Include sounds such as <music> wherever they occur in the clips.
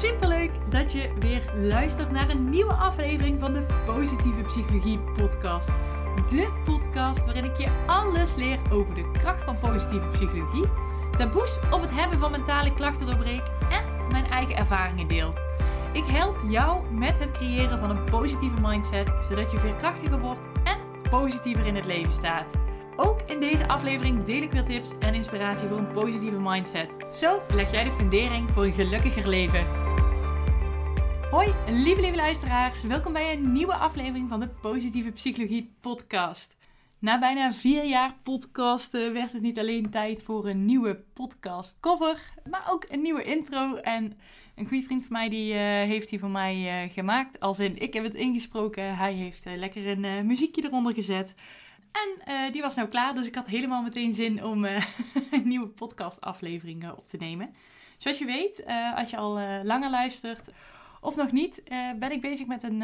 Superleuk dat je weer luistert naar een nieuwe aflevering van de Positieve Psychologie Podcast. De podcast waarin ik je alles leer over de kracht van positieve psychologie, taboes op het hebben van mentale klachten doorbreek en mijn eigen ervaringen deel. Ik help jou met het creëren van een positieve mindset, zodat je veerkrachtiger wordt en positiever in het leven staat. Ook in deze aflevering deel ik weer tips en inspiratie voor een positieve mindset. Zo leg jij de fundering voor een gelukkiger leven. Hoi, lieve lieve luisteraars. Welkom bij een nieuwe aflevering van de Positieve Psychologie podcast. Na bijna vier jaar podcasten werd het niet alleen tijd voor een nieuwe podcast cover, maar ook een nieuwe intro. En een goede vriend van mij die, uh, heeft die voor mij uh, gemaakt. Als in, ik heb het ingesproken, hij heeft uh, lekker een muziekje eronder gezet. En die was nou klaar, dus ik had helemaal meteen zin om <laughs> een nieuwe podcastaflevering op te nemen. Zoals je weet, als je al langer luistert of nog niet, ben ik bezig met een,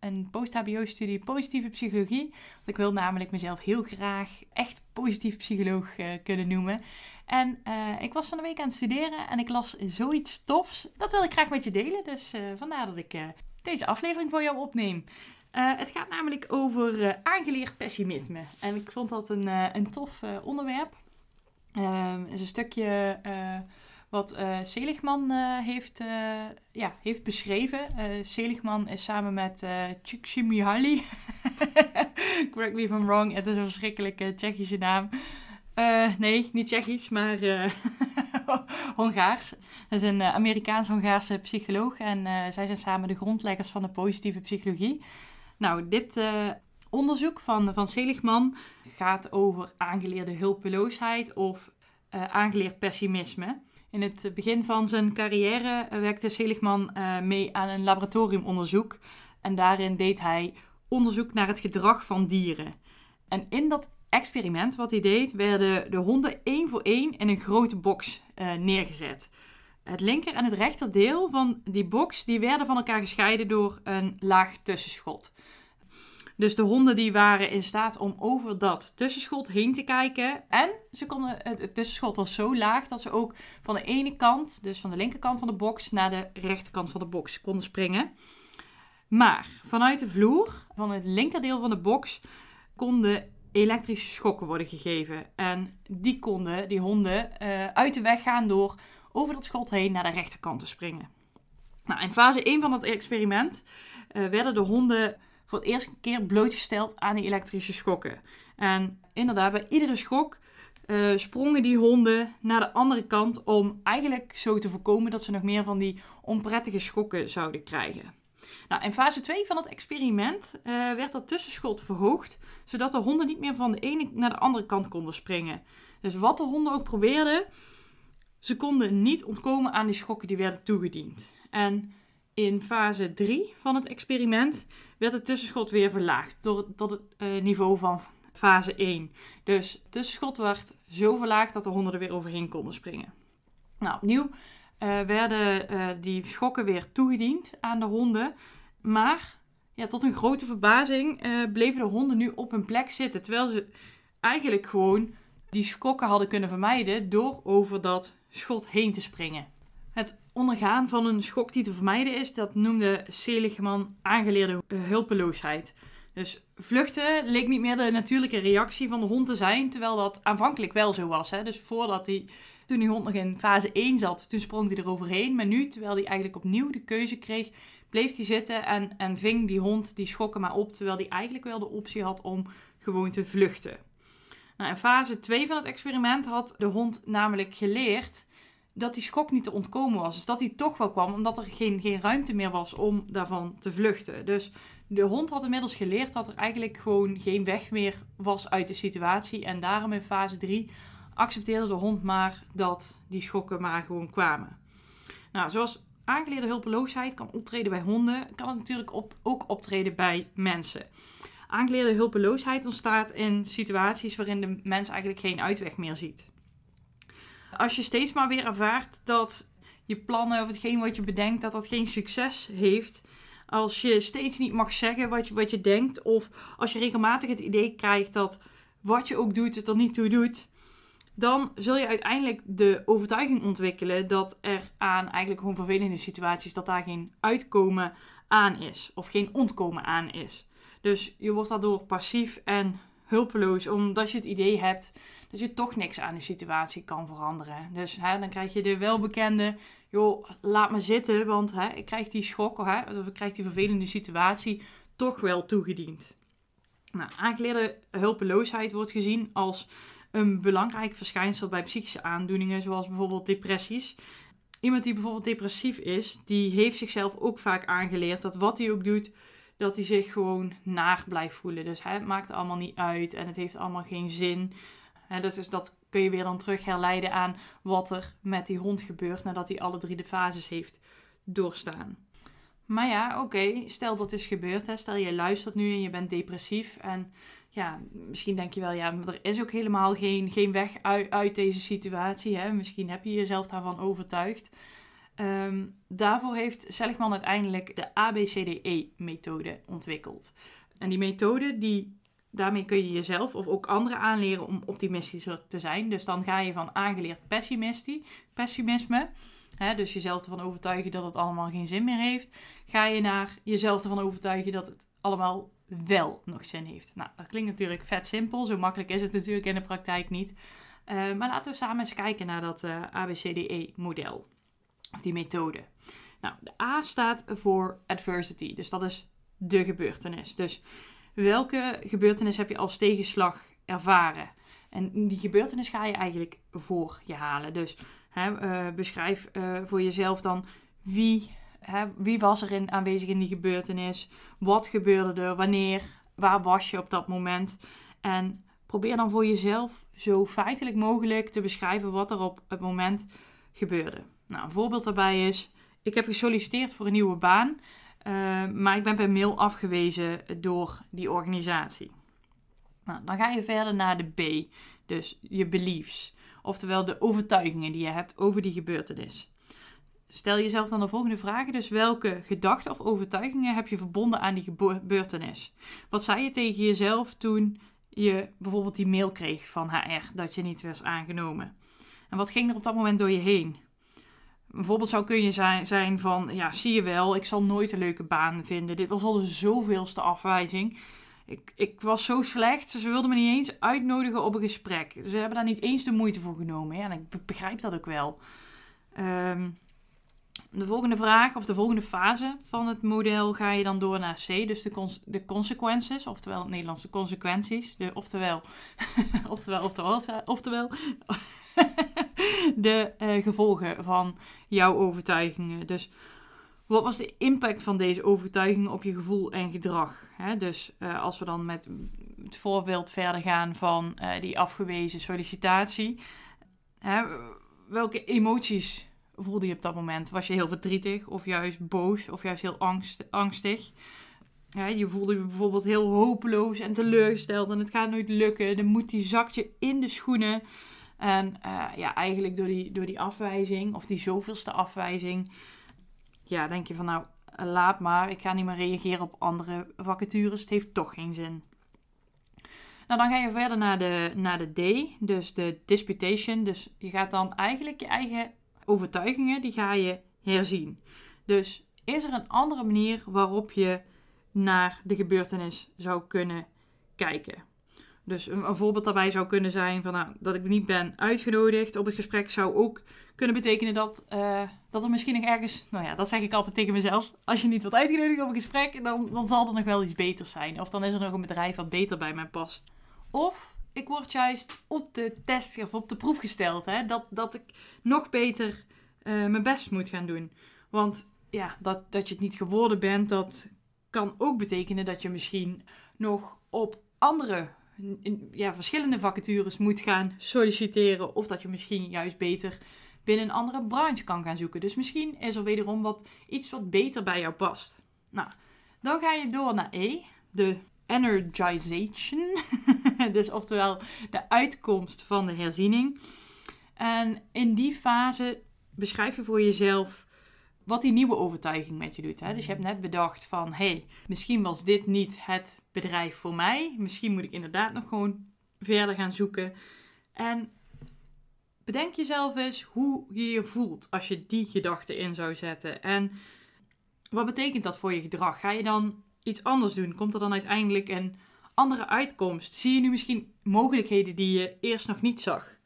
een post-HBO-studie positieve psychologie. Want ik wil namelijk mezelf heel graag echt positief psycholoog kunnen noemen. En uh, ik was van de week aan het studeren en ik las zoiets tofs. Dat wil ik graag met je delen. Dus uh, vandaar dat ik uh, deze aflevering voor jou opneem. het gaat namelijk over aangeleerd pessimisme. En ik vond dat een, een tof onderwerp. Het is een stukje wat Seligman heeft, ja, heeft beschreven. Seligman is samen met uh, Csikszentmihalyi. Correct me if I'm wrong. Het is een verschrikkelijke Tsjechische naam. Uh, nee, niet Tsjechisch, maar uh, <laughs> Hongaars. Dat is een uh, Amerikaans-Hongaarse psycholoog en zij zijn samen de grondleggers van de positieve psychologie. Nou, dit onderzoek van, van Seligman gaat over aangeleerde hulpeloosheid of aangeleerd pessimisme. In het begin van zijn carrière werkte Seligman mee aan een laboratoriumonderzoek en daarin deed hij onderzoek naar het gedrag van dieren. En in dat experiment wat hij deed, werden de honden één voor één in een grote box uh, neergezet. Het linker en het rechter deel van die box die werden van elkaar gescheiden door een laag tussenschot. Dus de honden die waren in staat om over dat tussenschot heen te kijken. En ze konden, het, tussenschot was zo laag dat ze ook van de ene kant, dus van de linkerkant van de box, naar de rechterkant van de box konden springen. Maar vanuit de vloer, van het linkerdeel van de box, konden elektrische schokken worden gegeven. En die konden die honden uh, uit de weg gaan door over dat schot heen naar de rechterkant te springen. Nou, in fase 1 van het experiment uh, werden de honden voor het eerste keer blootgesteld aan die elektrische schokken. En inderdaad, bij iedere schok uh, sprongen die honden naar de andere kant om eigenlijk zo te voorkomen dat ze nog meer van die onprettige schokken zouden krijgen. Nou, in fase 2 van het experiment uh, werd dat tussenschot verhoogd, zodat de honden niet meer van de ene naar de andere kant konden springen. Dus wat de honden ook probeerden, ze konden niet ontkomen aan die schokken die werden toegediend. En in fase 3 van het experiment werd het tussenschot weer verlaagd tot het uh, niveau van fase 1. Dus het tussenschot werd zo verlaagd dat de honden er weer overheen konden springen. Nou, opnieuw uh, werden uh, die schokken weer toegediend aan de honden. Maar ja, tot een grote verbazing uh, bleven de honden nu op hun plek zitten. Terwijl ze eigenlijk gewoon die schokken hadden kunnen vermijden door over dat schot heen te springen. Het ondergaan van een schok die te vermijden is, dat noemde Seligman aangeleerde hulpeloosheid. Dus vluchten leek niet meer de natuurlijke reactie van de hond te zijn, terwijl dat aanvankelijk wel zo was. Hè? Dus voordat hij toen die hond nog in fase 1 zat, toen sprong hij er overheen. Maar nu, terwijl hij eigenlijk opnieuw de keuze kreeg, bleef hij zitten en, en ving die hond die schokken maar op. Terwijl hij eigenlijk wel de optie had om gewoon te vluchten. Nou, in fase 2 van het experiment had de hond namelijk geleerd dat die schok niet te ontkomen was. Dus dat hij toch wel kwam, omdat er geen, geen ruimte meer was om daarvan te vluchten. Dus de hond had inmiddels geleerd dat er eigenlijk gewoon geen weg meer was uit de situatie. En daarom in fase 3 accepteerde de hond maar dat die schokken maar gewoon kwamen. Nou, zoals aangeleerde hulpeloosheid kan optreden bij honden, kan het natuurlijk ook optreden bij mensen. Aangeleerde hulpeloosheid ontstaat in situaties waarin de mens eigenlijk geen uitweg meer ziet. Als je steeds maar weer ervaart dat je plannen of hetgeen wat je bedenkt, dat dat geen succes heeft. Als je steeds niet mag zeggen wat je, wat je denkt. Of als je regelmatig het idee krijgt dat wat je ook doet het er niet toe doet dan zul je uiteindelijk de overtuiging ontwikkelen dat er aan eigenlijk gewoon vervelende situaties, dat daar geen uitkomen aan is. Of geen ontkomen aan is. Dus je wordt daardoor passief en hulpeloos, omdat je het idee hebt dat je toch niks aan de situatie kan veranderen. Dus hè, dan krijg je de welbekende, joh, laat me zitten, want hè, ik krijg die schok of ik krijg die vervelende situatie toch wel toegediend. Nou, aangeleerde hulpeloosheid wordt gezien als een belangrijk verschijnsel bij psychische aandoeningen, zoals bijvoorbeeld depressies. Iemand die bijvoorbeeld depressief is, die heeft zichzelf ook vaak aangeleerd dat wat hij ook doet, dat hij zich gewoon naar blijft voelen. Dus hè, het maakt allemaal niet uit en het heeft allemaal geen zin. dus, dat kun je weer dan terug herleiden aan wat er met die hond gebeurt nadat hij alle drie de fases heeft doorstaan. Maar ja, oké, stel dat is gebeurd. Hè. Stel je luistert nu en je bent depressief. En ja, misschien denk je wel, ja, maar er is ook helemaal geen, geen weg uit, uit deze situatie. Hè. Misschien heb je jezelf daarvan overtuigd. Um, daarvoor heeft Seligman uiteindelijk de ABCDE-methode ontwikkeld. En die methode, die, daarmee kun je jezelf of ook anderen aanleren om optimistischer te zijn. Dus dan ga je van aangeleerd pessimisme, hè, dus jezelf ervan overtuigen dat het allemaal geen zin meer heeft, ga je naar jezelf ervan overtuigen dat het allemaal wel nog zin heeft. Nou, dat klinkt natuurlijk vet simpel. Zo makkelijk is het natuurlijk in de praktijk niet. Uh, maar laten we samen eens kijken naar dat eh, ABCDE-model. Of die methode. Nou, de A staat voor adversity. Dus dat is de gebeurtenis. Dus welke gebeurtenis heb je als tegenslag ervaren? En die gebeurtenis ga je eigenlijk voor je halen. Dus hè, uh, beschrijf voor jezelf dan wie wie was er aanwezig in die gebeurtenis? Wat gebeurde er? Wanneer? Waar was je op dat moment? En probeer dan voor jezelf zo feitelijk mogelijk te beschrijven wat er op het moment gebeurde. Nou, een voorbeeld daarbij is: ik heb gesolliciteerd voor een nieuwe baan, uh, maar ik ben per mail afgewezen door die organisatie. Nou, dan ga je verder naar de B, dus je beliefs, oftewel de overtuigingen die je hebt over die gebeurtenis. Stel jezelf dan de volgende vragen. Dus welke gedachten of overtuigingen heb je verbonden aan die gebeurtenis? Wat zei je tegen jezelf toen je bijvoorbeeld die mail kreeg van HR dat je niet was aangenomen? En wat ging er op dat moment door je heen? Bijvoorbeeld zou kun je zijn, van, ja, zie je wel, ik zal nooit een leuke baan vinden. Dit was al de zoveelste afwijzing. Ik, ik was zo slecht, ze wilden me niet eens uitnodigen op een gesprek. Ze hebben daar niet eens de moeite voor genomen. Ja, en ik begrijp dat ook wel. Um, de volgende vraag, of de volgende fase van het model, ga je dan door naar C. Dus de, de consequences, oftewel het Nederlandse consequenties. De, oftewel, <laughs> oftewel, oftewel, oftewel, <laughs> de uh, gevolgen van jouw overtuigingen. Dus wat was de impact van deze overtuigingen op je gevoel en gedrag? Dus uh, als we dan met het voorbeeld verder gaan van uh, die afgewezen sollicitatie. Hè, welke emoties voelde je op dat moment? Was je heel verdrietig of juist boos of juist heel angst, angstig? Je voelde je bijvoorbeeld heel hopeloos en teleurgesteld en het gaat nooit lukken. De moed die zakt je in de schoenen. En uh, ja, eigenlijk door die, door die afwijzing, of die zoveelste afwijzing, ja, denk je van nou, laat maar. Ik ga niet meer reageren op andere vacatures. Het heeft toch geen zin. Nou, dan ga je verder naar de, naar de D, dus de disputation. Dus je gaat dan eigenlijk je eigen overtuigingen, die ga je herzien. Dus is er een andere manier waarop je naar de gebeurtenis zou kunnen kijken? Dus een, voorbeeld daarbij zou kunnen zijn van, nou, dat ik niet ben uitgenodigd op het gesprek zou ook kunnen betekenen dat, uh, dat er misschien nog ergens, nou ja, dat zeg ik altijd tegen mezelf. Als je niet wordt uitgenodigd op een gesprek, dan, dan zal er nog wel iets beters zijn. Of dan is er nog een bedrijf wat beter bij mij past. Of ik word juist op de test of op de proef gesteld. Hè? Dat, dat ik nog beter uh, mijn best moet gaan doen. Want ja, dat, dat je het niet geworden bent, dat kan ook betekenen dat je misschien nog op andere, ja, verschillende vacatures moet gaan solliciteren. Of dat je misschien juist beter binnen een andere branche kan gaan zoeken. Dus misschien is er wederom wat, iets wat beter bij jou past. Nou, dan ga je door naar E, de energization. <laughs> dus oftewel de uitkomst van de herziening. En in die fase beschrijf je voor jezelf wat die nieuwe overtuiging met je doet. Hè? Dus je hebt net bedacht van, hey, misschien was dit niet het bedrijf voor mij. Misschien moet ik inderdaad nog gewoon verder gaan zoeken. En bedenk jezelf eens hoe je je voelt als je die gedachte in zou zetten. En wat betekent dat voor je gedrag? Ga je dan iets anders doen? Komt er dan uiteindelijk een andere uitkomst? Zie je nu misschien mogelijkheden die je eerst nog niet zag?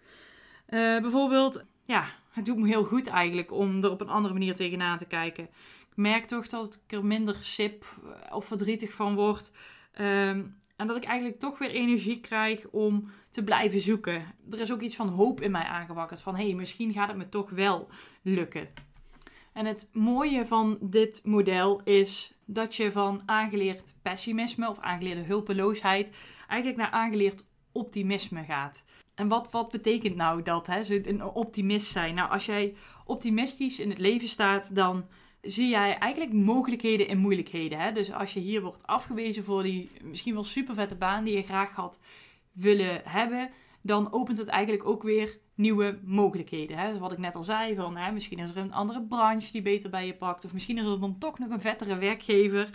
Uh, bijvoorbeeld, ja, het doet me heel goed eigenlijk om er op een andere manier tegenaan te kijken. Ik merk toch dat ik er minder sip eh, of verdrietig van word. Ehm, en dat ik eigenlijk toch weer energie krijg om te blijven zoeken. Er is ook iets van hoop in mij aangewakkerd. Van hé, hey, misschien gaat het me toch wel lukken. En het mooie van dit model is dat je van aangeleerd pessimisme of aangeleerde hulpeloosheid eigenlijk naar aangeleerd optimisme gaat. En wat, wat betekent nou dat, hè? een optimist zijn? Nou, als jij optimistisch in het leven staat, dan zie jij eigenlijk mogelijkheden in moeilijkheden. Hè? Dus als je hier wordt afgewezen voor die misschien wel super vette baan die je graag had willen hebben, dan opent het eigenlijk ook weer nieuwe mogelijkheden. Hè? Wat ik net al zei, van, hè, misschien is er een andere branche die beter bij je pakt, of misschien is er dan toch nog een vettere werkgever.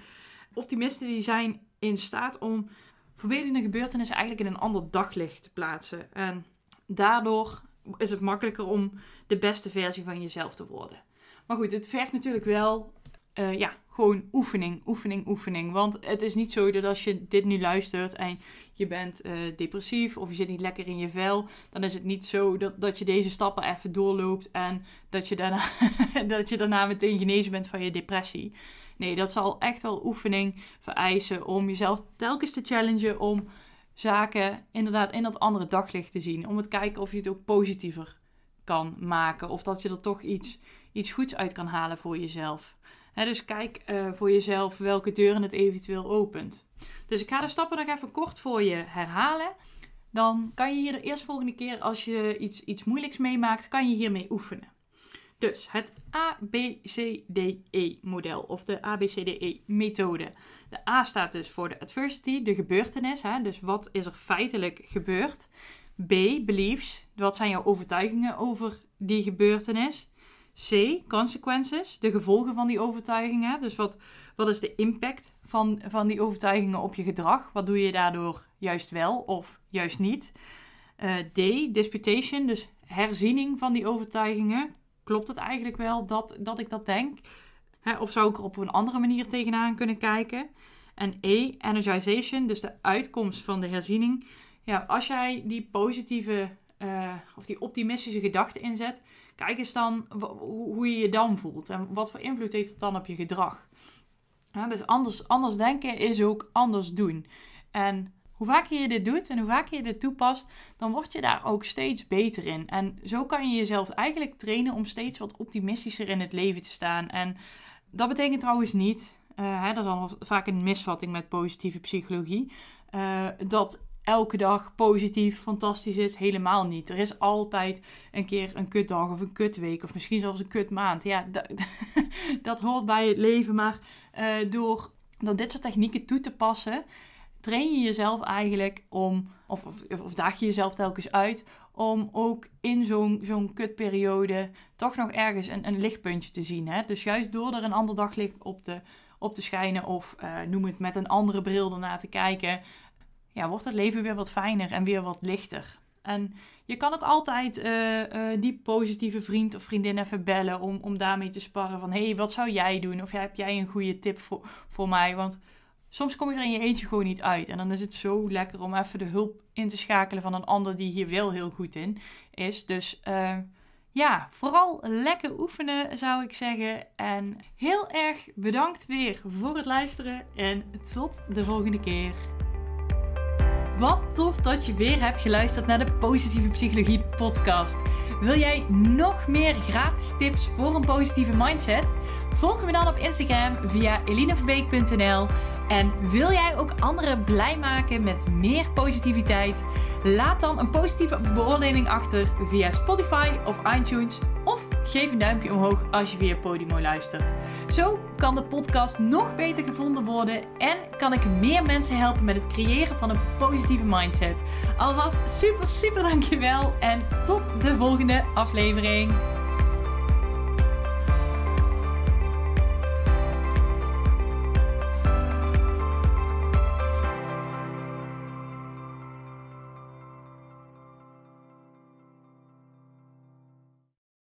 Optimisten die zijn in staat om vervelende gebeurtenissen eigenlijk in een ander daglicht te plaatsen. En daardoor is het makkelijker om de beste versie van jezelf te worden. Maar goed, het vergt natuurlijk wel uh, ja, gewoon oefening, oefening, oefening. Want het is niet zo dat als je dit nu luistert en je bent uh, depressief of je zit niet lekker in je vel, dan is het niet zo dat, dat je deze stappen even doorloopt en dat je, daarna, <laughs> dat je daarna meteen genezen bent van je depressie. Nee, dat zal echt wel oefening vereisen om jezelf telkens te challengen om zaken inderdaad in dat andere daglicht te zien. Om te kijken of je het ook positiever kan maken of dat je er toch iets, iets goeds uit kan halen voor jezelf dus kijk uh, voor jezelf welke deuren het eventueel opent. Dus ik ga de stappen nog even kort voor je herhalen. Dan kan je hier de eerstvolgende keer als je iets, iets moeilijks meemaakt, kan je hiermee oefenen. Dus het ABCDE-model of de ABCDE-methode. De A staat dus voor de adversity, de gebeurtenis. Hè? Dus wat is er feitelijk gebeurd? B, beliefs. Wat zijn jouw overtuigingen over die gebeurtenis? C, consequences, de gevolgen van die overtuigingen. Dus wat, wat is de impact van, van die overtuigingen op je gedrag? Wat doe je daardoor juist wel of juist niet? Uh, D, disputation, dus herziening van die overtuigingen. Klopt het eigenlijk wel dat, dat ik dat denk? Hè, of zou ik er op een andere manier tegenaan kunnen kijken? En E, energization, dus de uitkomst van de herziening. Ja, als jij die positieve uh, of die optimistische gedachten inzet, Kijk eens dan hoe je je dan voelt en wat voor invloed heeft het dan op je gedrag. Ja, dus anders, anders denken is ook anders doen. En hoe vaker je dit doet en hoe vaker je dit toepast, dan word je daar ook steeds beter in. En zo kan je jezelf eigenlijk trainen om steeds wat optimistischer in het leven te staan. En dat betekent trouwens niet, uh, hè, dat is al vaak een misvatting met positieve psychologie, uh, dat elke dag positief, fantastisch is. Helemaal niet. Er is altijd een keer een kutdag of een kutweek of misschien zelfs een kutmaand. Ja, <laughs> dat hoort bij het leven. Maar uh, door, door dit soort technieken toe te passen, train je jezelf eigenlijk om, of, of, of daag je jezelf telkens uit, om ook in zo'n zo'n kutperiode toch nog ergens een, een lichtpuntje te zien. Hè? Dus juist door er een ander daglicht op te, op te schijnen of uh, noem het met een andere bril ernaar te kijken, ja, wordt het leven weer wat fijner en weer wat lichter. En je kan ook altijd uh, die positieve vriend of vriendin even bellen om, om daarmee te sparren van... hé, hey, wat zou jij doen? Of heb jij een goede tip voor, voor mij? Want soms kom je er in je eentje gewoon niet uit. En dan is het zo lekker om even de hulp in te schakelen van een ander die hier wel heel goed in is. Dus uh, ja, vooral lekker oefenen zou ik zeggen. En heel erg bedankt weer voor het luisteren en tot de volgende keer. Wat tof dat je weer hebt geluisterd naar de Positieve Psychologie podcast. Wil jij nog meer gratis tips voor een positieve mindset? Volg me dan op Instagram via elineverbeek.nl. En wil jij ook anderen blij maken met meer positiviteit? Laat dan een positieve beoordeling achter via Spotify of iTunes of geef een duimpje omhoog als je via Podimo luistert. Zo kan de podcast nog beter gevonden worden en kan ik meer mensen helpen met het creëren van een positieve mindset. Alvast super, super dankjewel en tot de volgende aflevering.